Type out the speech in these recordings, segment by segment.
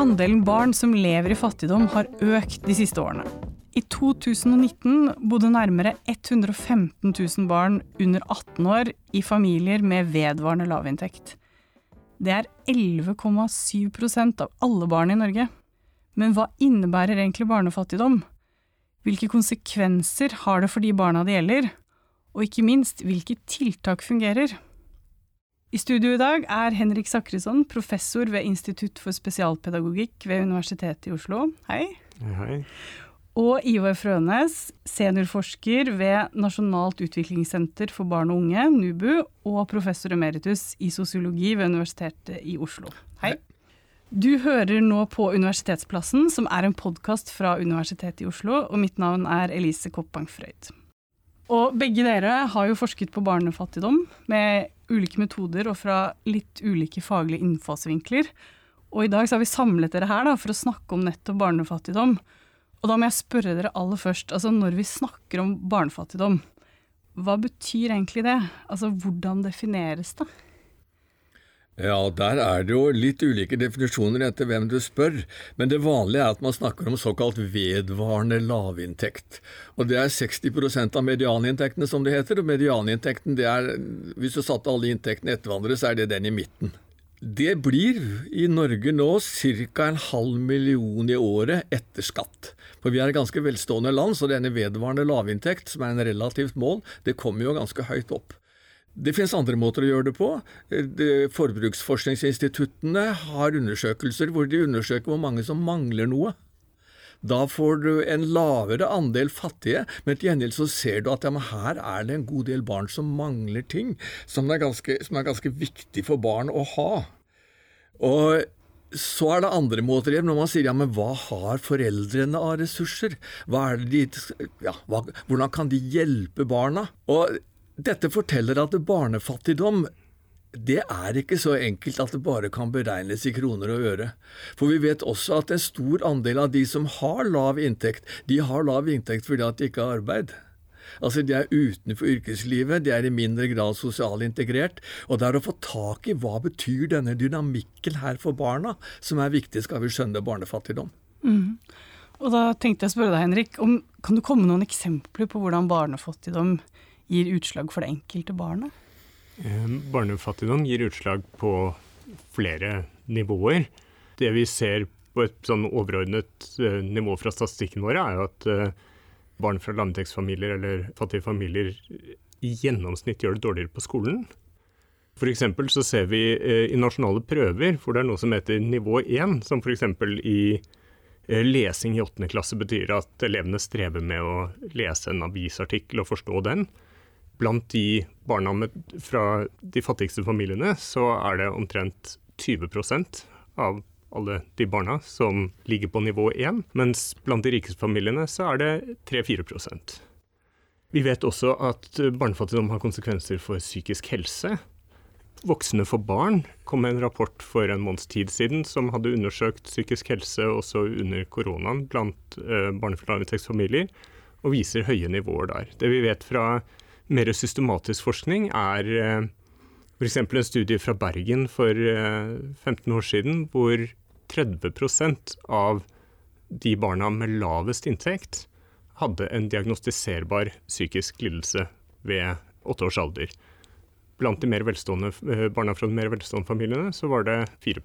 Andelen barn som lever i fattigdom har økt de siste årene. I 2019 bodde nærmere 115 000 barn under 18 år i familier med vedvarende lavinntekt. Det er 11,7% av alle barn i Norge. Men hva innebærer egentlig barnefattigdom? Hvilke konsekvenser har det for de barna det gjelder? Og ikke minst, hvilke tiltak fungerer? I studio i dag er Henrik Sakrisson, professor ved Institutt for spesialpedagogikk ved Universitetet i Oslo. Hei. Hei. Og Ivar Frønes, seniorforsker ved Nasjonalt utviklingssenter for barn og unge, NUBU, og professor emeritus i sosiologi ved Universitetet i Oslo. Hei. Du hører nå på Universitetsplassen, som er en podkast fra Universitetet i Oslo, og mitt navn er Elise Koppang Frøyd. Og begge dere har jo forsket på barnefattigdom med ulike metoder og fra litt ulike faglige innfallsvinkler. Og i dag så har vi samlet dere her da, for å snakke om nettopp barnefattigdom. Og da må jeg spørre dere aller først, altså når vi snakker om barnefattigdom, hva betyr egentlig det? Altså hvordan defineres det? Ja, der er det jo litt ulike definisjoner etter hvem du spør, men det vanlige er at man snakker om såkalt vedvarende lavinntekt. Og det er 60% av medianinntektene, som det heter, og medianinntekten det er, hvis du satte alle inntektene etter hverandre, så er det den i midten. Det blir i Norge nå ca. en halv million i året etter skatt. For vi er et ganske velstående land, så denne vedvarende lavinntekt, som er en relativt mål, det kommer jo ganske høyt opp. Det finnes andre måter å gjøre det på. Forbruksforskningsinstituttene har undersøkelser hvor de undersøker hvor mange som mangler noe. Da får du en lavere andel fattige, men til gjengjeld så ser du at ja, her er det en god del barn som mangler ting som er ganske, som er ganske viktig for barn å ha. Og så er det andre måter igjen, når man sier ja, men hva har foreldrene av ressurser? De, ja, hva, hvordan kan de hjelpe barna? Og dette forteller at barnefattigdom det er ikke så enkelt at det bare kan beregnes i kroner og øre. For vi vet også at en stor andel av de som har lav inntekt, de har lav inntekt fordi at de ikke har arbeid. Altså De er utenfor yrkeslivet, de er i mindre grad sosialintegrert. Og det er å få tak i hva betyr denne dynamikken her for barna, som er viktig skal vi skjønne barnefattigdom. Mm. Og da tenkte jeg å spørre deg, Henrik, om, kan du komme noen eksempler på hvordan barnefattigdom gir utslag for det enkelte barnet? Eh, barnefattigdom gir utslag på flere nivåer. Det vi ser på et sånn overordnet eh, nivå fra statistikken vår, er jo at eh, barn fra lavinntektsfamilier eller fattige familier i gjennomsnitt gjør det dårligere på skolen. F.eks. så ser vi eh, i nasjonale prøver hvor det er noe som heter nivå 1, som f.eks. i lesing i åttende klasse betyr at elevene strever med å lese en avisartikkel og forstå den. Blant de barna med, fra de fattigste familiene så er det omtrent 20% av alle de barna som ligger på nivå 1, mens blant de rikeste familiene så er det 3-4% Vi vet også at barnefattigdom har konsekvenser for psykisk helse. Voksne for barn kom med en rapport for en måneds tid siden som hadde undersøkt psykisk helse også under koronaen blant eh, barnefamilier, og viser høye nivåer der. Det vi vet fra mer systematisk forskning, er eh, f.eks. en studie fra Bergen for 15 eh, år siden, hvor 30% av de barna med lavest inntekt hadde en diagnostiserbar psykisk lidelse ved åtte års alder. Blant de mer velstående, eh, barna fra de mer velstående familiene så var det 4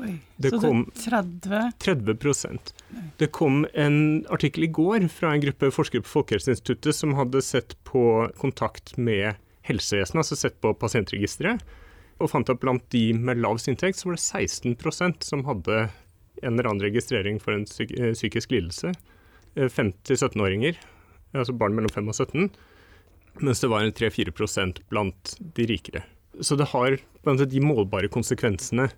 Oi, det så kom, det 30 30 Det kom en artikkel i går fra en gruppe forskere på Folkehelseinstituttet som hadde sett på kontakt med helsevesenet, altså sett på pasientregisteret og fant at blant de med lavest inntekt, så var det 16% som hadde en eller annen registrering for en psyk eh, psykisk lidelse. 5-17-åringer, eh, altså barn mellom 5 og 17, mens det var 3-4% blant de rikere. Så det har blant de målbare konsekvensene.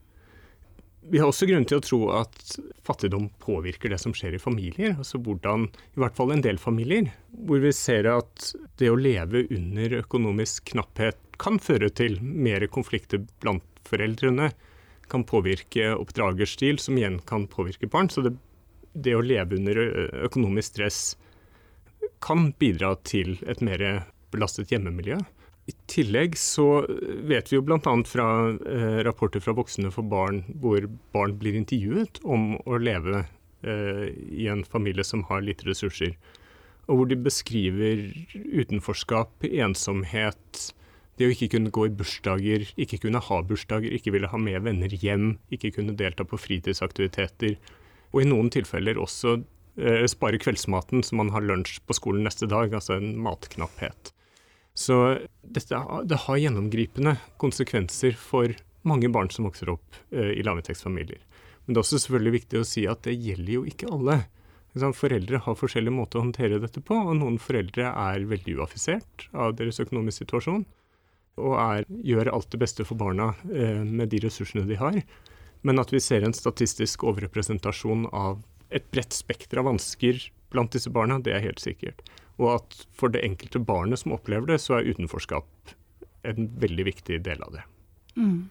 Vi har også grunn til å tro at fattigdom påvirker det som skjer i familier. altså hvordan, I hvert fall en del familier, hvor vi ser at det å leve under økonomisk knapphet kan føre til mer konflikter blant foreldrene. Kan påvirke oppdragerstil, som igjen kan påvirke barn. Så det, det å leve under økonomisk stress kan bidra til et mer belastet hjemmemiljø. I tillegg så vet vi jo bl.a. fra eh, rapporter fra Voksne for barn, hvor barn blir intervjuet om å leve eh, i en familie som har lite ressurser. Og hvor de beskriver utenforskap, ensomhet, det å ikke kunne gå i bursdager, ikke kunne ha bursdager, ikke ville ha med venner hjem, ikke kunne delta på fritidsaktiviteter. Og i noen tilfeller også eh, spare kveldsmaten så man har lunsj på skolen neste dag, altså en matknapphet. Så dette, det har gjennomgripende konsekvenser for mange barn som vokser opp eh, i lavinntektsfamilier. Men det er også selvfølgelig viktig å si at det gjelder jo ikke alle. Foreldre har forskjellige måter å håndtere dette på, og noen foreldre er veldig uaffisert av deres økonomiske situasjon og er, gjør alt det beste for barna eh, med de ressursene de har. Men at vi ser en statistisk overrepresentasjon av et bredt spekter av vansker blant disse barna, det er helt sikkert. Og at for det enkelte barnet som opplever det, så er utenforskap en veldig viktig del av det. Mm.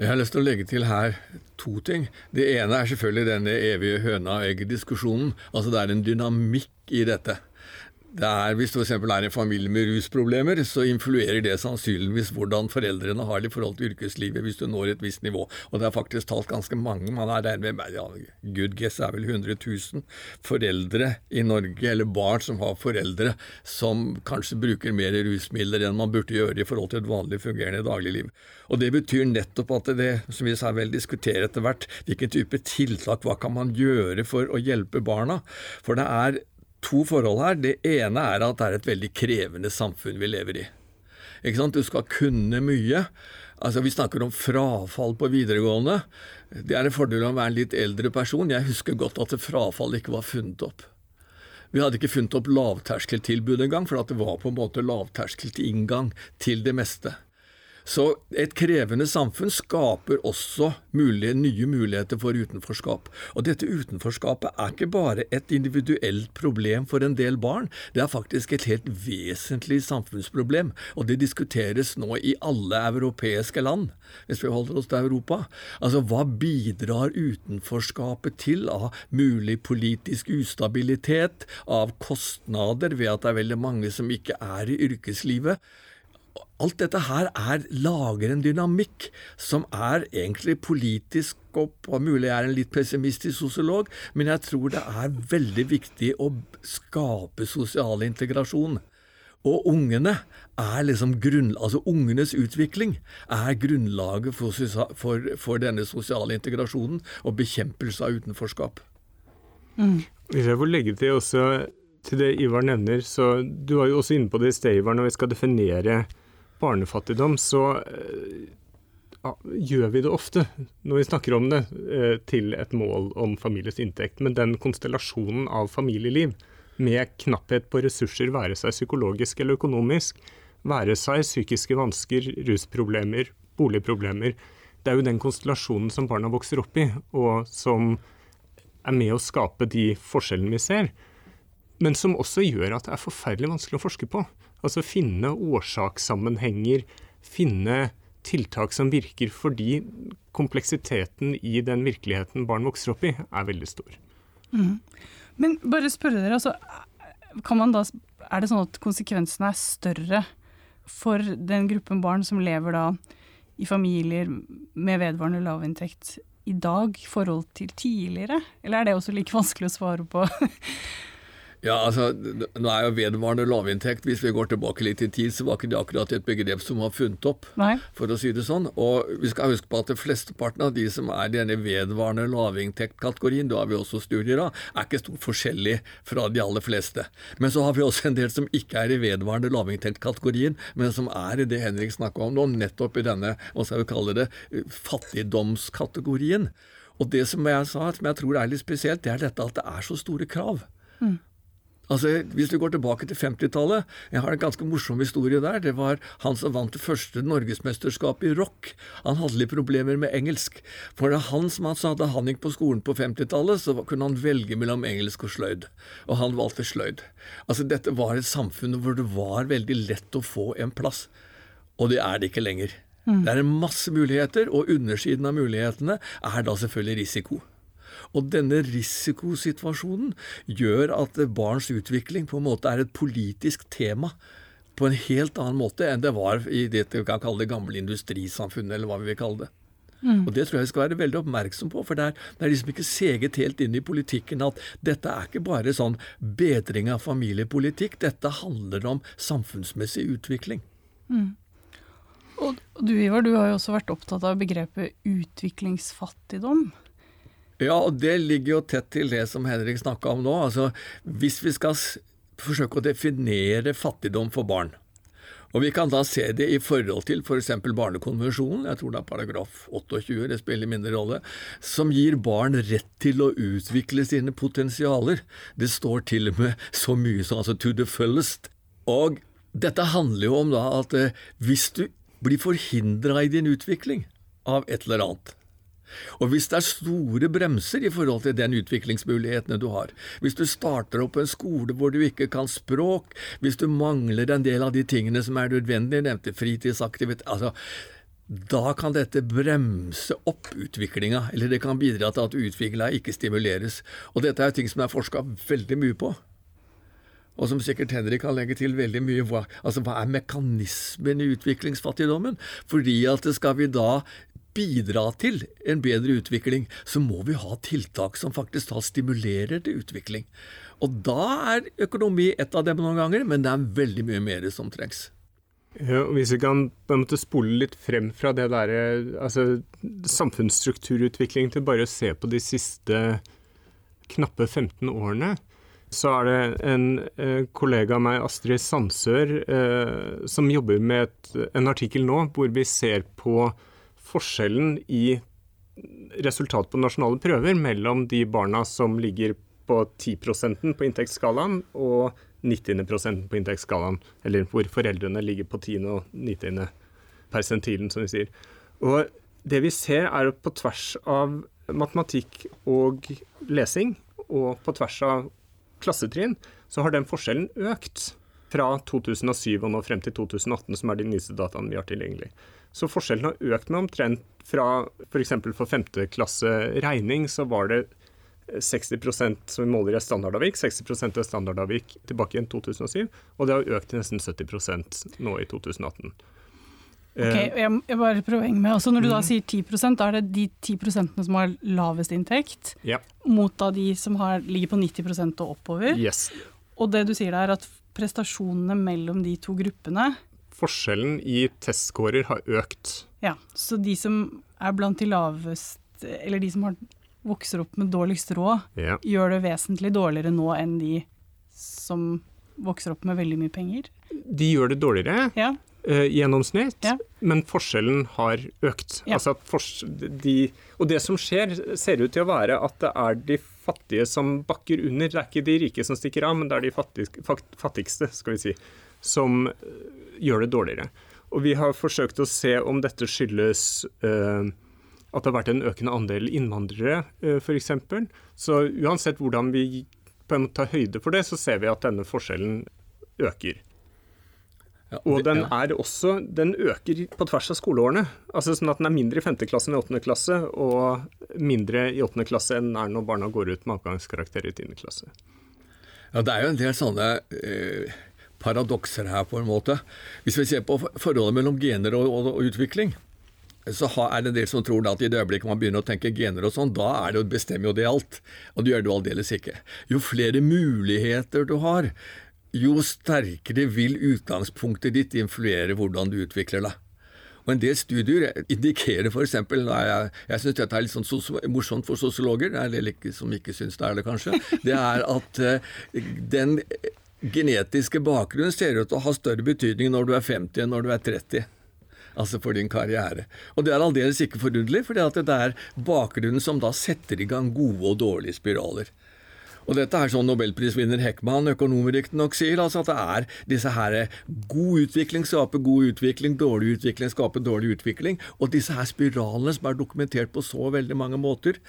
Jeg har lyst til å legge til her to ting. Det ene er selvfølgelig denne evige høna-egg-diskusjonen. Altså det er en dynamikk i dette det er, Hvis du f.eks. er en familie med rusproblemer, så influerer det sannsynligvis hvordan foreldrene har det i forhold til yrkeslivet hvis du når et visst nivå. Og det er faktisk talt ganske mange. Man er regnet med ja, good guess er vel 100 000 foreldre i Norge, eller barn som har foreldre som kanskje bruker mer rusmidler enn man burde gjøre i forhold til et vanlig fungerende dagligliv. Og Det betyr nettopp at det som vi sa vel diskutere etter hvert, hvilken type tiltak, hva kan man gjøre for å hjelpe barna? For det er to forhold her. Det ene er at det er et veldig krevende samfunn vi lever i. Ikke sant? Du skal kunne mye. Altså, Vi snakker om frafall på videregående. Det er en fordel å være en litt eldre person. Jeg husker godt at frafall ikke var funnet opp. Vi hadde ikke funnet opp lavterskeltilbud engang, for det var på en måte lavterskel inngang til det meste. Så et krevende samfunn skaper også mulige, nye muligheter for utenforskap. Og dette utenforskapet er ikke bare et individuelt problem for en del barn, det er faktisk et helt vesentlig samfunnsproblem. Og det diskuteres nå i alle europeiske land, hvis vi holder oss til Europa. Altså hva bidrar utenforskapet til av mulig politisk ustabilitet, av kostnader ved at det er veldig mange som ikke er i yrkeslivet? Alt dette her er, lager en dynamikk som er egentlig politisk opp, og mulig jeg er en litt pessimistisk sosiolog, men jeg tror det er veldig viktig å skape sosial integrasjon. Og ungene er liksom grunn, altså ungenes utvikling er grunnlaget for, for, for denne sosiale integrasjonen og bekjempelse av utenforskap. Mm. Hvis jeg får legge til også til det Ivar nevner, så du var jo også inne på det i sted, Ivar, når vi skal definere barnefattigdom, så eh, ja, gjør vi det ofte når vi snakker om det, eh, til et mål om families inntekt. Men den konstellasjonen av familieliv, med knapphet på ressurser, være seg psykologisk eller økonomisk, være seg psykiske vansker, rusproblemer, boligproblemer, det er jo den konstellasjonen som barna vokser opp i, og som er med å skape de forskjellene vi ser. Men som også gjør at det er forferdelig vanskelig å forske på. Altså finne årsakssammenhenger, finne tiltak som virker, fordi kompleksiteten i den virkeligheten barn vokser opp i, er veldig stor. Mm. Men bare spørre dere, altså, da, er det sånn at konsekvensene er større for den gruppen barn som lever da i familier med vedvarende lavinntekt i dag i forhold til tidligere, eller er det også like vanskelig å svare på? Ja, altså, Nå er jo vedvarende lavinntekt Hvis vi går tilbake litt i tid, så var ikke det akkurat et begrep som var funnet opp, Nei. for å si det sånn. Og vi skal huske på at flesteparten av de som er i denne vedvarende lavinntektkategorien, det har vi også studier av, er ikke stort forskjellig fra de aller fleste. Men så har vi også en del som ikke er i vedvarende lavinntektkategorien, men som er i det Henrik snakka om nå, nettopp i denne, hva skal vi kalle det, fattigdomskategorien. Og det som jeg sa, som jeg tror er litt spesielt, det er dette at det er så store krav. Mm. Altså, Hvis du går tilbake til 50-tallet Jeg har en ganske morsom historie der. Det var han som vant det første norgesmesterskapet i rock. Han hadde litt problemer med engelsk. For det han som han sa da han gikk på skolen på 50-tallet, så kunne han velge mellom engelsk og sløyd. Og han valgte sløyd. Altså, Dette var et samfunn hvor det var veldig lett å få en plass. Og det er det ikke lenger. Mm. Det er masse muligheter, og undersiden av mulighetene er da selvfølgelig risiko. Og denne risikosituasjonen gjør at barns utvikling på en måte er et politisk tema på en helt annen måte enn det var i det vi kan kalle det gamle industrisamfunnet, eller hva vi vil kalle det. Mm. Og Det tror jeg vi skal være veldig oppmerksom på, for det er, det er liksom ikke seget helt inn i politikken at dette er ikke bare sånn bedring av familiepolitikk, dette handler om samfunnsmessig utvikling. Mm. Og du Ivar, du har jo også vært opptatt av begrepet utviklingsfattigdom. Ja, og det ligger jo tett til det som Henrik snakka om nå. Altså, hvis vi skal forsøke å definere fattigdom for barn, og Vi kan da se det i forhold til f.eks. For Barnekonvensjonen, jeg tror det er paragraf 28, det spiller mindre rolle, som gir barn rett til å utvikle sine potensialer. Det står til og med så mye som altså 'to the fullest'. Og dette handler jo om da at eh, hvis du blir forhindra i din utvikling av et eller annet, og hvis det er store bremser i forhold til den utviklingsmulighetene du har, hvis du starter opp en skole hvor du ikke kan språk, hvis du mangler en del av de tingene som er nødvendige, nevnte fritidsaktivitet altså, da kan dette bremse opp utviklinga, eller det kan bidra til at utviklinga ikke stimuleres. Og dette er ting som er forska veldig mye på. Og som sikkert Henrik kan legge til veldig mye. Hva, altså, hva er mekanismen i utviklingsfattigdommen? Fordi at skal vi da bidra til en bedre utvikling, så må vi ha tiltak som faktisk da stimulerer til utvikling. Og da er økonomi et av dem noen ganger, men det er veldig mye mer som trengs. Ja, hvis vi kan måte spole litt frem fra det der, altså, samfunnsstrukturutvikling til bare å se på de siste knappe 15 årene, så er det en eh, kollega av meg, Astrid Sandsør, eh, som jobber med et, en artikkel nå hvor vi ser på forskjellen i resultat på nasjonale prøver mellom de barna som ligger på 10% på inntektsskalaen, og 90% på inntektsskalaen, eller hvor foreldrene ligger på 10. og 90. persentilen, som vi sier. Og det vi ser, er på tvers av matematikk og lesing, og på tvers av klassetrinn, så har den forskjellen økt fra 2007 og nå frem til 2018, som er de nyeste dataene vi har tilgjengelig. Så forskjellen har økt med omtrent fra f.eks. for, for femteklasse regning, så var det 60% som vi måler i standardavvik, 60% er standardavvik tilbake i 2007, og det har økt til nesten 70% nå i 2018. Ok, eh, jeg, jeg bare prøver å henge med. Altså når du da mm. sier 10 da er det de 10% som har lavest inntekt, ja. mot da de som har, ligger på 90% og oppover. Yes. Og det du sier er at prestasjonene mellom de to gruppene forskjellen i testscorer har økt. Ja, så de som er blant de laveste, eller de som har, vokser opp med dårligst råd, ja. gjør det vesentlig dårligere nå enn de som vokser opp med veldig mye penger? De gjør det dårligere. Ja. Uh, gjennomsnitt, ja. men forskjellen har økt. Ja. Altså de, og det som skjer, ser ut til å være at det er de fattige som bakker under. Det er ikke de rike som stikker av, men det er de fattigste, fattigste skal vi si, som gjør det dårligere. Og vi har forsøkt å se om dette skyldes uh, at det har vært en økende andel innvandrere, eh, f.eks. Så uansett hvordan vi på en måte tar høyde for det, så ser vi at denne forskjellen øker. Ja, og den er også, den øker på tvers av skoleårene. Altså sånn at Den er mindre i 5. klasse enn i 8. klasse, og mindre i 8. klasse enn er når barna går ut med avgangskarakter i 10. klasse. Ja, Det er jo en del sånne eh, paradokser her, på en måte. Hvis vi ser på forholdet mellom gener og, og, og utvikling, så er det en del som tror at i det øyeblikket man begynner å tenke gener og sånn, da er det, bestemmer jo det alt. Og det gjør du aldeles ikke. Jo flere muligheter du har, jo sterkere vil utgangspunktet ditt influere hvordan du utvikler deg. Og En del studier indikerer f.eks. Jeg, jeg syns dette er litt sånn morsomt for sosiologer, det er en del som ikke syns det er det, kanskje. Det er at uh, den genetiske bakgrunn ser ut til å ha større betydning når du er 50 enn når du er 30. Altså for din karriere. Og det er aldeles ikke forunderlig, for det er bakgrunnen som da setter i gang gode og dårlige spiraler. Og dette er sånn nobelprisvinner Heckman, økonom riktignok, sier, altså at det er disse her God utvikling skaper god utvikling, dårlig utvikling skaper dårlig utvikling, og disse her spiralene som er dokumentert på så veldig mange måter.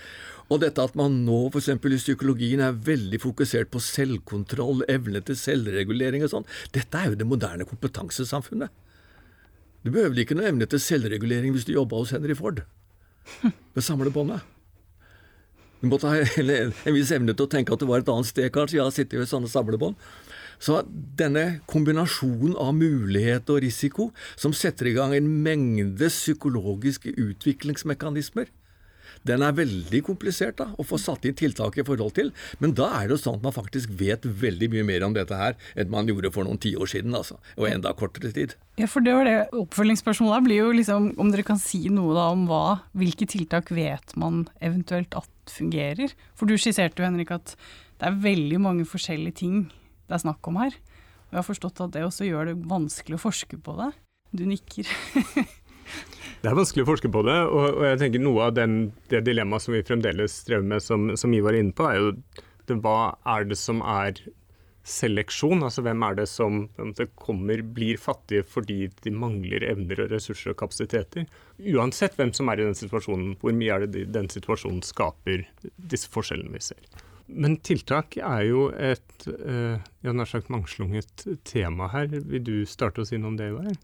Og dette at man nå f.eks. i psykologien er veldig fokusert på selvkontroll, evne til selvregulering og sånn, dette er jo det moderne kompetansesamfunnet. Du behøver ikke noe evne til selvregulering hvis du jobba hos Henry Ford med samlebåndet. Du måtte ha en, viss evne til å tenke at det var et annet sted, kanskje. Jeg har sittet i sånne samlebånd. Så denne kombinasjonen av mulighet og risiko, som setter i gang en mengde psykologiske utviklingsmekanismer, den er veldig komplisert da, å få satt inn tiltak i forhold til. Men da er det jo sånn at man faktisk vet veldig mye mer om dette her enn man gjorde for noen tiår siden. altså, Og enda kortere tid. Ja, for det var det Oppfølgingsspørsmålet blir jo liksom om dere kan si noe da om hva, hvilke tiltak vet man eventuelt at fungerer? For du skisserte jo Henrik at det er veldig mange forskjellige ting det er snakk om her. Og jeg har forstått at det også gjør det vanskelig å forske på det. Du nikker. Det er vanskelig å forske på det, og, og jeg tenker noe av den, det dilemmaet som vi fremdeles strever med, som, som Ivar er inne på, er jo det, hva er det som er seleksjon? Altså hvem er det som det kommer, blir fattige fordi de mangler evner og ressurser og kapasiteter? Uansett hvem som er i den situasjonen, hvor mye er det den situasjonen skaper disse forskjellene vi ser. Men tiltak er jo et uh, nær sagt mangslunget tema her. Vil du starte å si noe om det, Ivar?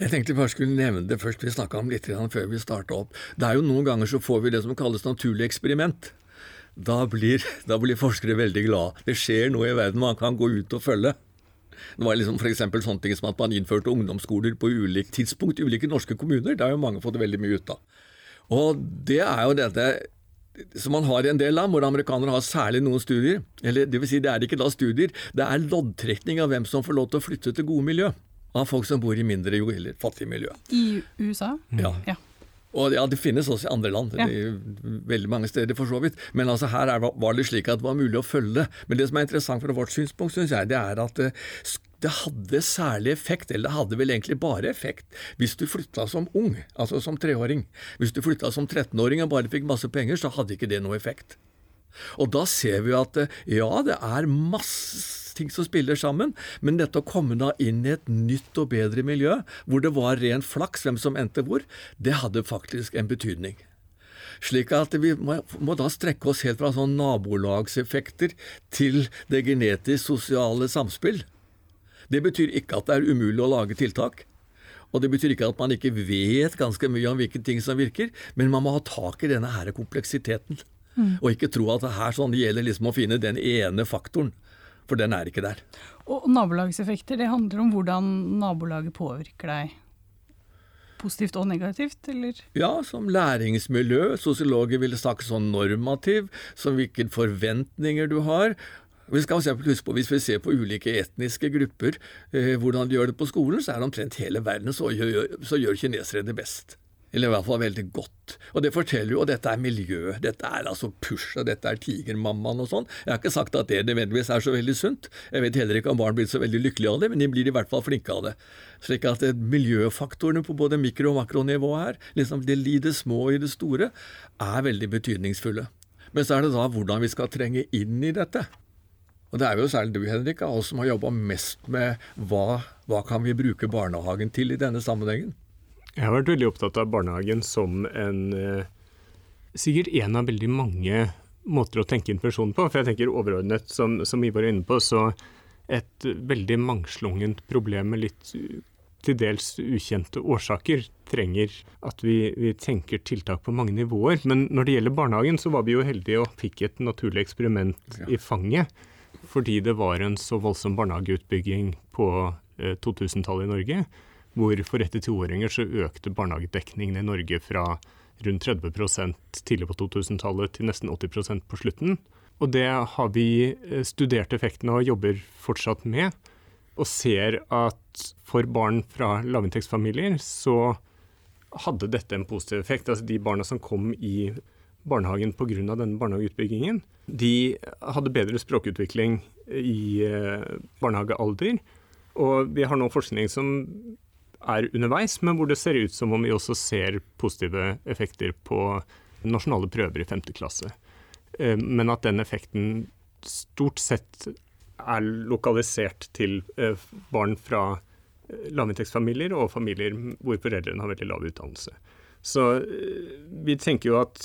Jeg tenkte bare skulle nevne det først vi snakka om litt før vi starta opp. Det er jo Noen ganger så får vi det som kalles naturlig eksperiment. Da blir, da blir forskere veldig glad. Det skjer noe i verden man kan gå ut og følge. Det var liksom f.eks. sånne ting som at man innførte ungdomsskoler på ulikt tidspunkt i ulike norske kommuner. Det har jo mange fått veldig mye ut av. Og det er jo dette som man har i en del land, hvor amerikanere har særlig noen studier. Eller det vil si, det er ikke da studier, det er loddtrekning av hvem som får lov til å flytte til gode miljø. Av folk som bor i mindre jo eller fattige miljø. I USA? Ja. ja. Og ja, Det finnes også i andre land, ja. veldig mange steder for så vidt. Men altså her er, var det slik at det var mulig å følge. det. Men det som er interessant fra vårt synspunkt, syns jeg, det er at eh, det hadde særlig effekt, eller det hadde vel egentlig bare effekt, hvis du flytta som ung, altså som treåring. Hvis du flytta som 13-åring og bare fikk masse penger, så hadde ikke det noe effekt. Og da ser vi at eh, ja, det er masse ting som spiller sammen, men dette å komme da inn i et nytt og bedre miljø, hvor det var ren flaks hvem som endte hvor, det hadde faktisk en betydning. Slik at vi må, må da strekke oss helt fra sånn nabolagseffekter til det genetisk-sosiale samspill. Det betyr ikke at det er umulig å lage tiltak. Og det betyr ikke at man ikke vet ganske mye om hvilke ting som virker, men man må ha tak i denne her kompleksiteten. Mm. Og ikke tro at det her sånn, gjelder liksom å finne den ene faktoren. For den er ikke der. Og nabolagseffekter, det handler om hvordan nabolaget påvirker deg? Positivt og negativt, eller? Ja, som læringsmiljø. Sosiologer ville snakke sånn normativ, som hvilke forventninger du har. Vi skal huske på, Hvis vi ser på ulike etniske grupper, eh, hvordan de gjør det på skolen, så er det omtrent hele verden så gjør, så gjør kinesere det best. Eller i hvert fall veldig godt. Og det forteller jo, og dette er miljø, dette er altså push, og dette er tigermammaen og sånn. Jeg har ikke sagt at det nødvendigvis er så veldig sunt. Jeg vet heller ikke om barn blir så veldig lykkelige av det, men de blir i hvert fall flinke av det. Slik at miljøfaktorene på både mikro- og makronivå her, liksom det i det små og i det store, er veldig betydningsfulle. Men så er det da hvordan vi skal trenge inn i dette. Og det er jo særlig du, Henrik, av oss som har jobba mest med hva, hva kan vi bruke barnehagen til i denne sammenhengen. Jeg har vært veldig opptatt av barnehagen som en eh, Sikkert en av veldig mange måter å tenke intervensjon på. For jeg tenker overordnet, som, som Ivar er inne på, så et veldig mangslungent problem med litt til dels ukjente årsaker trenger at vi, vi, tenker tiltak på mange nivåer. Men når det gjelder barnehagen, så var vi jo heldige og fikk et naturlig eksperiment ja. i fanget. Fordi det var en så voldsom barnehageutbygging på eh, 2000-tallet i Norge hvor for ett toåringer så økte barnehagedekningen i Norge fra rundt 30% tidlig på 2000-tallet til nesten 80% på slutten. Og det har vi eh, studert effekten og jobber fortsatt med. Og ser at for barn fra lavinntektsfamilier så hadde dette en positiv effekt. Altså de barna som kom i barnehagen pga. denne barnehageutbyggingen, de hadde bedre språkutvikling i eh, barnehagealder. Og vi har nå forskning som er underveis, men hvor det ser ut som om vi også ser positive effekter på nasjonale prøver i 5. klasse. Eh, men at den effekten stort sett er lokalisert til eh, barn fra eh, lavinntektsfamilier og familier hvor foreldrene har veldig lav utdannelse. Så vi tenker jo at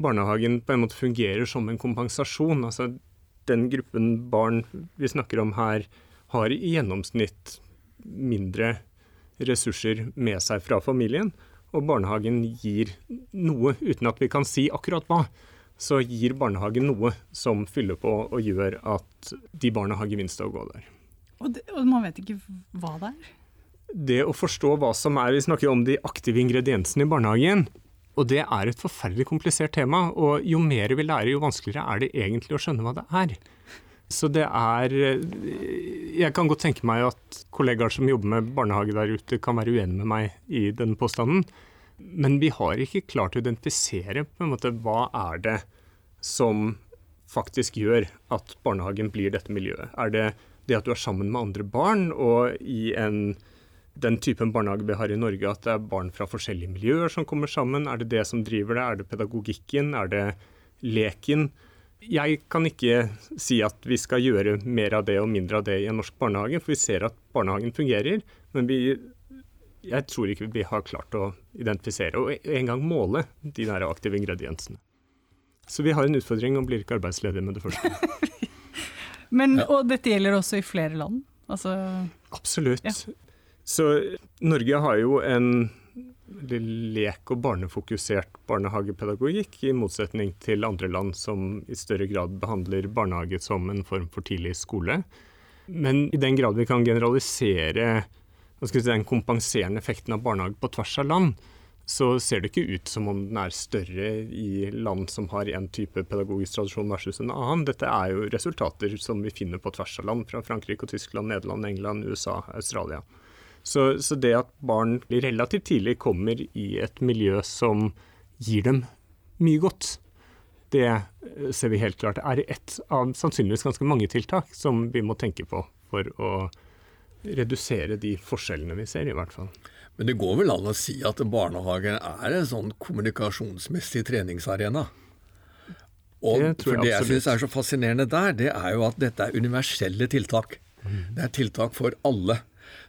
barnehagen på en måte fungerer som en kompensasjon. Altså den gruppen barn vi snakker om her, har i gjennomsnitt mindre ressurser med seg fra familien. Og barnehagen gir noe, uten at vi kan si akkurat hva. Så gir barnehagen noe som fyller på og gjør at de barna har gevinst av å gå der. Og, det, og man vet ikke hva det er? Det å forstå hva som er Vi snakker jo om de aktive ingrediensene i barnehagen. Og det er et forferdelig komplisert tema. Og jo mer vi lærer, jo vanskeligere er det egentlig å skjønne hva det er. Så det er Jeg kan godt tenke meg at kollegaer som jobber med barnehage der ute, kan være uenige med meg i den påstanden. Men vi har ikke klart å identifisere på en måte hva er det som faktisk gjør at barnehagen blir dette miljøet. Er det det at du er sammen med andre barn, og i en, den typen barnehage vi har i Norge, at det er barn fra forskjellige miljøer som kommer sammen? Er det det som driver det? Er det pedagogikken? Er det leken? Jeg kan ikke si at vi skal gjøre mer av det og mindre av det i en norsk barnehage, for vi ser at barnehagen fungerer. Men vi, jeg tror ikke vi har klart å identifisere og engang måle de der aktive ingrediensene. Så vi har en utfordring og blir ikke arbeidsledige med det første. Men, og dette gjelder også i flere land? Altså, Absolutt. Ja. Så Norge har jo en lek- og barnefokusert barnehagepedagogikk, i motsetning til andre land som i større grad behandler barnehage som en form for tidlig skole. Men i den grad vi kan generalisere si, den kompenserende effekten av barnehage på tvers av land, så ser det ikke ut som om den er større i land som har en type pedagogisk tradisjon versus en annen. Dette er jo resultater som vi finner på tvers av land, fra Frankrike og Tyskland, Nederland, England, USA, Australia. Så, så det at barn relativt tidlig kommer i et miljø som gir dem mye godt, det eh, ser vi helt klart er ett av sannsynligvis ganske mange tiltak som vi må tenke på for å redusere de forskjellene vi ser, i hvert fall. Men det går vel an å si at barnehagen er en sånn kommunikasjonsmessig treningsarena? Og Det for det jeg syns er så fascinerende der, det er jo at dette er universelle tiltak. Det er tiltak for alle.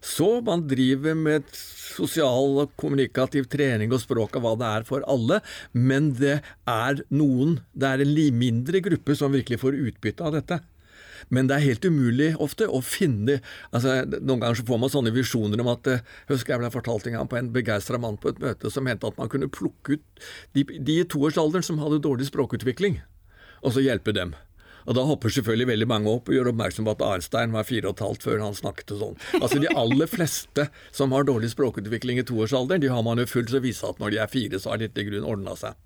Så man driver med sosial og kommunikativ trening og språk og hva det er for alle, men det er noen, det er en mindre gruppe som virkelig får utbytte av dette. Men det er helt umulig ofte å finne altså Noen ganger så får man sånne visjoner om at eh, Husker jeg ble fortalt en gang på en begeistra mann på et møte som mente at man kunne plukke ut de, de i toårsalderen som hadde dårlig språkutvikling, og så hjelpe dem. Og Da hopper selvfølgelig veldig mange opp og gjør oppmerksom på at Arnstein var fire og et halvt før han snakket sånn. Altså De aller fleste som har dårlig språkutvikling i toårsalderen, de har man jo fullt så vise at når de er fire, så har dette i grunn ordna seg.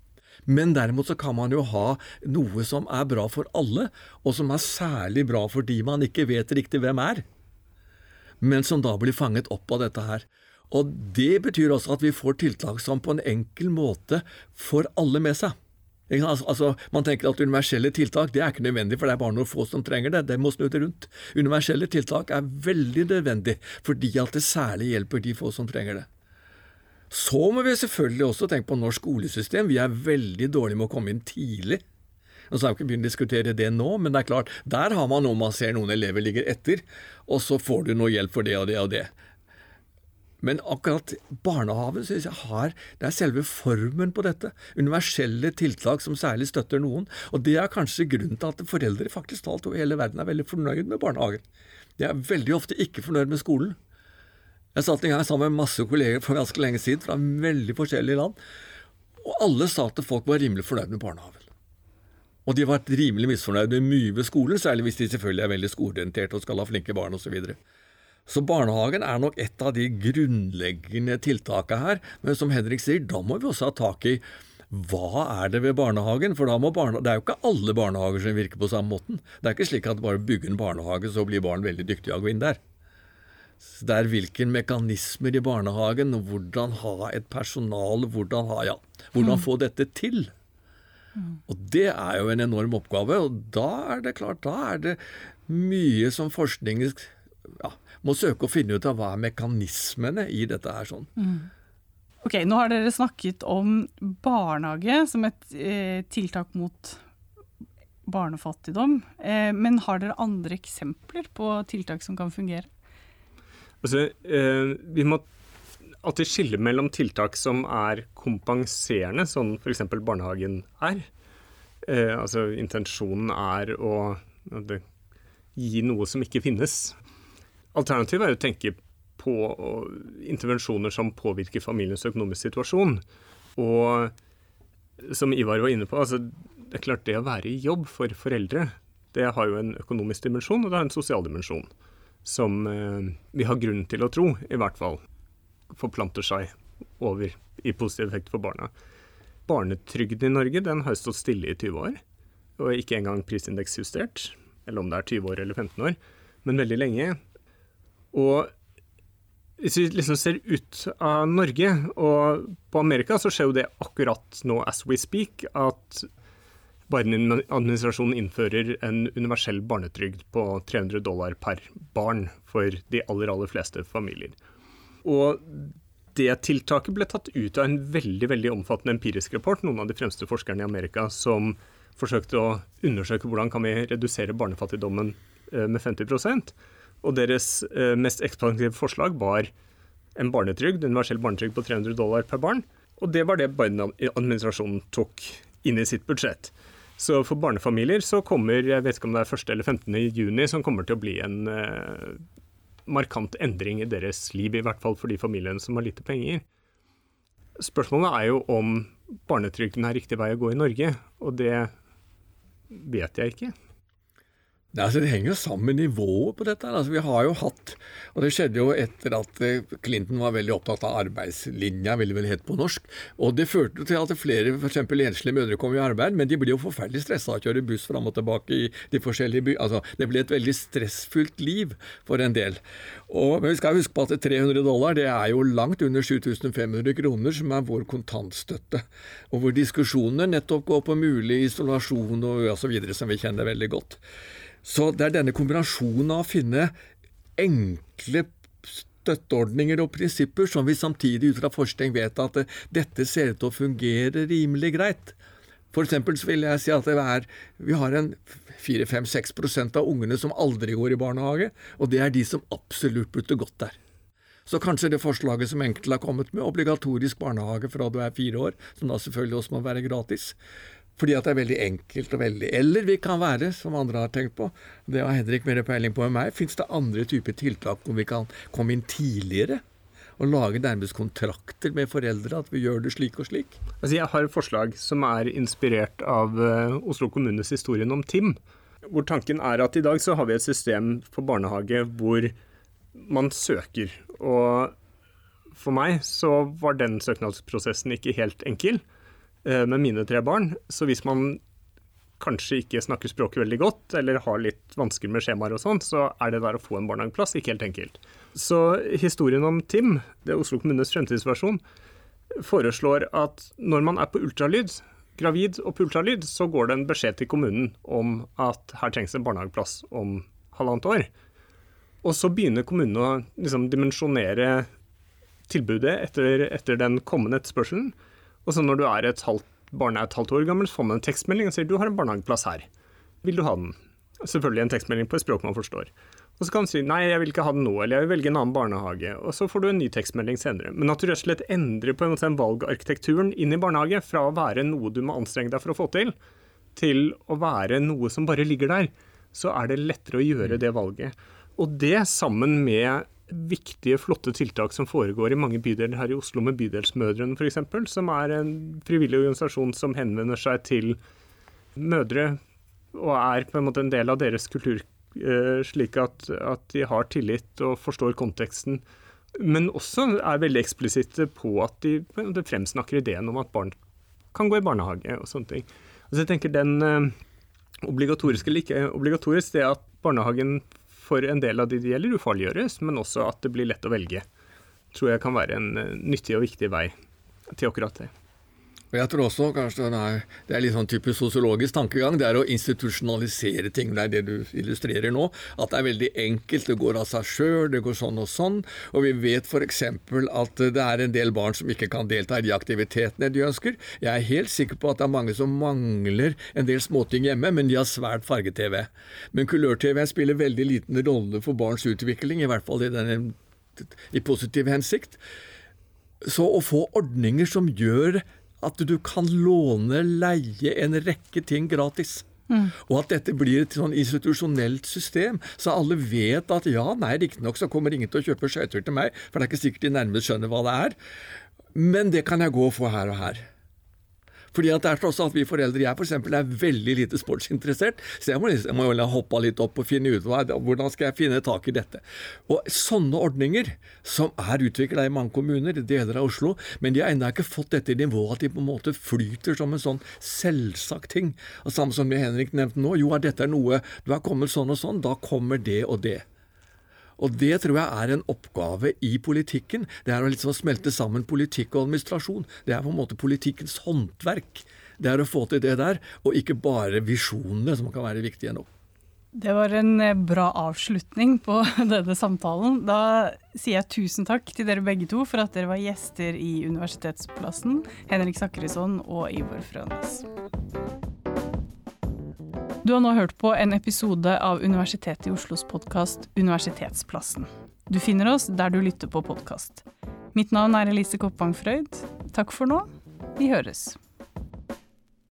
Men derimot så kan man jo ha noe som er bra for alle, og som er særlig bra for de man ikke vet riktig hvem er, men som da blir fanget opp av dette her. Og det betyr også at vi får tiltak som på en enkel måte får alle med seg. Altså, altså, man tenker at universelle tiltak det er ikke nødvendig, for det er bare noen få som trenger det. Det må snu det rundt. Universelle tiltak er veldig nødvendig, fordi at det særlig hjelper de få som trenger det. Så må vi selvfølgelig også tenke på norsk skolesystem. Vi er veldig dårlige med å komme inn tidlig. Så har vi ikke begynt å diskutere det nå, men det er klart, der har man noe man ser noen elever ligger etter, og så får du noe hjelp for det og det og det. Men akkurat barnehagen synes jeg har Det er selve formen på dette. Universelle tiltak som særlig støtter noen. Og det er kanskje grunnen til at foreldre faktisk talt over hele verden er veldig fornøyd med barnehagen. De er veldig ofte ikke fornøyd med skolen. Jeg satt en gang sammen med masse kolleger for ganske lenge siden fra veldig forskjellige land, og alle sa at folk var rimelig fornøyd med barnehagen. Og de har vært rimelig misfornøyd med mye ved skolen, særlig hvis de selvfølgelig er veldig skoleorienterte og skal ha flinke barn osv. Så, barnehagen er nok et av de grunnleggende tiltakene her. Men som Henrik sier, da må vi også ha tak i hva er det ved barnehagen? For da må barne, det er jo ikke alle barnehager som virker på samme måten. Det er ikke slik at bare bygge en barnehage, så blir barn veldig dyktige av å gå inn der. Så det er hvilke mekanismer i barnehagen, og hvordan ha et personal, hvordan, ha, ja, hvordan få dette til. Og det er jo en enorm oppgave, og da er det klart, da er det mye som forskning ja, må søke å finne ut av hva er mekanismene i dette her sånn. Ok, Nå har dere snakket om barnehage som et eh, tiltak mot barnefattigdom. Eh, men har dere andre eksempler på tiltak som kan fungere? Altså, eh, vi må alltid skille mellom tiltak som er kompenserende, som f.eks. barnehagen er. Eh, altså intensjonen er å at det, gi noe som ikke finnes. Alternativet er å tenke på intervensjoner som påvirker familiens økonomiske situasjon. Og som Ivar var inne på, altså, det er klart det å være i jobb for foreldre, det har jo en økonomisk dimensjon, og det har en sosial dimensjon. som eh, vi har grunn til å tro, i hvert fall, forplanter seg over i positiv effekt for barna. Barnetrygden i Norge den har stått stille i 20 år, og ikke engang prisindeksjustert, eller om det er 20 år eller 15 år, men veldig lenge. Og hvis vi liksom ser ut av Norge og på Amerika, så skjer jo det akkurat nå as we speak at Biden-administrasjonen innfører en universell barnetrygd på 300 dollar per barn for de aller, aller fleste familier. Og det tiltaket ble tatt ut av en veldig veldig omfattende empirisk rapport. Noen av de fremste forskerne i Amerika som forsøkte å undersøke hvordan kan vi redusere barnefattigdommen eh, med 50 Og deres eh, mest ekspansive forslag var en barnetrygd, universell barnetrygd på 300 dollar per barn. Og det var det Biden-administrasjonen tok inn i sitt budsjett. Så for barnefamilier så kommer, jeg vet ikke om det er 1. eller 15. juni, som kommer til å bli en eh, markant endring i deres liv, i hvert fall for de familiene som har lite penger. Spørsmålet er jo om barnetrygden er riktig vei å gå i Norge, og det vet jeg ikke. Det, altså, det henger jo sammen med nivået på dette. Altså, vi har jo hatt, og Det skjedde jo etter at eh, Clinton var veldig opptatt av arbeidslinja, ville vel hett på norsk. og Det førte til at flere f.eks. enslige mødre kom i arbeid, men de ble jo forferdelig stressa av å kjøre buss fram og tilbake i de forskjellige by... Altså, det ble et veldig stressfullt liv for en del. Og, men vi skal huske på at 300 dollar det er jo langt under 7500 kroner, som er vår kontantstøtte. Og hvor diskusjonene nettopp går på mulig isolasjon og osv., som vi kjenner veldig godt. Så det er denne kombinasjonen av å finne enkle støtteordninger og prinsipper som vi samtidig ut fra forskning vet at dette ser ut til å fungere rimelig greit. For eksempel så vil jeg si at er, vi har en 4-5-6% av ungene som aldri går i barnehage, og det er de som absolutt burde gått der. Så kanskje det forslaget som enkelte har kommet med, obligatorisk barnehage fra du er fire år, som da selvfølgelig også må være gratis, fordi at det er veldig enkelt og veldig Eller vi kan være, som andre har tenkt på, det har Henrik mer peiling på enn meg, fins det andre typer tiltak hvor vi kan komme inn tidligere? Og lage nærmest kontrakter med foreldre, at vi gjør det slik og slik? Altså jeg har et forslag som er inspirert av uh, Oslo kommunes historien om Tim. Hvor tanken er at i dag så har vi et system for barnehage hvor man søker. Og for meg så var den søknadsprosessen ikke helt enkel. Eh, med mine tre barn. Så hvis man kanskje ikke snakker språket veldig godt, eller har litt vansker med skjemaer og sånn, så er det der å få en barnehageplass ikke helt enkelt. Så historien om Tim, det er Oslo kommunes fremtidsversjon, foreslår at når man er på ultralyd, gravid og på ultralyd, så går det en beskjed til kommunen om at her trengs en barnehageplass om halvannet år. Og så begynner kommunen å liksom dimensjonere tilbudet etter, etter den kommende etterspørselen. Og så når du er et halvt, barnet er et halvt år gammel, så får man en tekstmelding og sier du har en barnehageplass her. Vil du ha den? Selvfølgelig en tekstmelding på et språk man forstår. Og så kan du si nei, jeg vil ikke ha den nå, eller jeg vil velge en annen barnehage. Og så får du en ny tekstmelding senere. Men at du rett og slett endrer på en måte valgarkitekturen inn i barnehage, fra å være noe du må anstrenge deg for å få til, til å være noe som bare ligger der, så er det lettere å gjøre det valget. Og det sammen med viktige, flotte tiltak som foregår i mange bydeler her i Oslo, med Bydelsmødrene f.eks., som er en frivillig organisasjon som henvender seg til mødre og er på en måte en del av deres kultur, eh, slik at, at de har tillit og forstår konteksten. Men også er veldig eksplisitte på at de, de fremsnakker ideen om at barn kan gå i barnehage og sånne ting. Altså jeg tenker den eh, obligatoriske eller ikke obligatorisk, det at barnehagen for en del av de det gjelder, ufarliggjøres, men også at det blir lett å velge. Tror jeg kan være en eh, nyttig og viktig vei til akkurat det. Og jeg tror også kanskje er, det er litt sånn typisk sosiologisk tankegang. Det er å institusjonalisere ting. Det er det du illustrerer nå. At det er veldig enkelt. Det går av seg sjøl, det går sånn og sånn. Og vi vet f.eks. at det er en del barn som ikke kan delta i de aktivitetene de ønsker. Jeg er helt sikker på at det er mange som mangler en del småting hjemme, men de har svært farge-TV. Men kulør-TV spiller veldig liten rolle for barns utvikling, i hvert fall i, denne, i positiv hensikt. Så å få ordninger som gjør at du kan låne, leie en rekke ting gratis. Mm. Og at dette blir et sånn institusjonelt system, så alle vet at ja, nei, riktignok så kommer ingen til å kjøpe skøyter til meg, for det er ikke sikkert de nærmest skjønner hva det er, men det kan jeg gå og få her og her. Fordi at det er tross alt vi foreldre. Jeg for eksempel er veldig lite sportsinteressert, så jeg må, liksom, jeg må hoppe litt opp og finne ut hva, hvordan skal jeg finne tak i dette. Og sånne ordninger, som er utvikla i mange kommuner, deler av Oslo, men de har ennå ikke fått dette nivået at de på en måte flyter som en sånn selvsagt ting. Og Samme som Henrik nevnte nå, jo, dette er noe du har kommet sånn og sånn, da kommer det og det. Og det tror jeg er en oppgave i politikken. Det er å liksom smelte sammen politikk og administrasjon. Det er på en måte politikkens håndverk. Det er å få til det der, og ikke bare visjonene som kan være viktige nok. Det var en eh, bra avslutning på denne samtalen. Da sier jeg tusen takk til dere begge to for at dere var gjester i Universitetsplassen, Henrik Sakrisson og Ivor Frønes. Du har nå hørt på en episode av Universitetet i Oslos podkast Universitetsplassen. Du finner oss der du lytter på podkast. Mitt navn er Elise Koppang Frøyd. Takk for nå. Vi høres.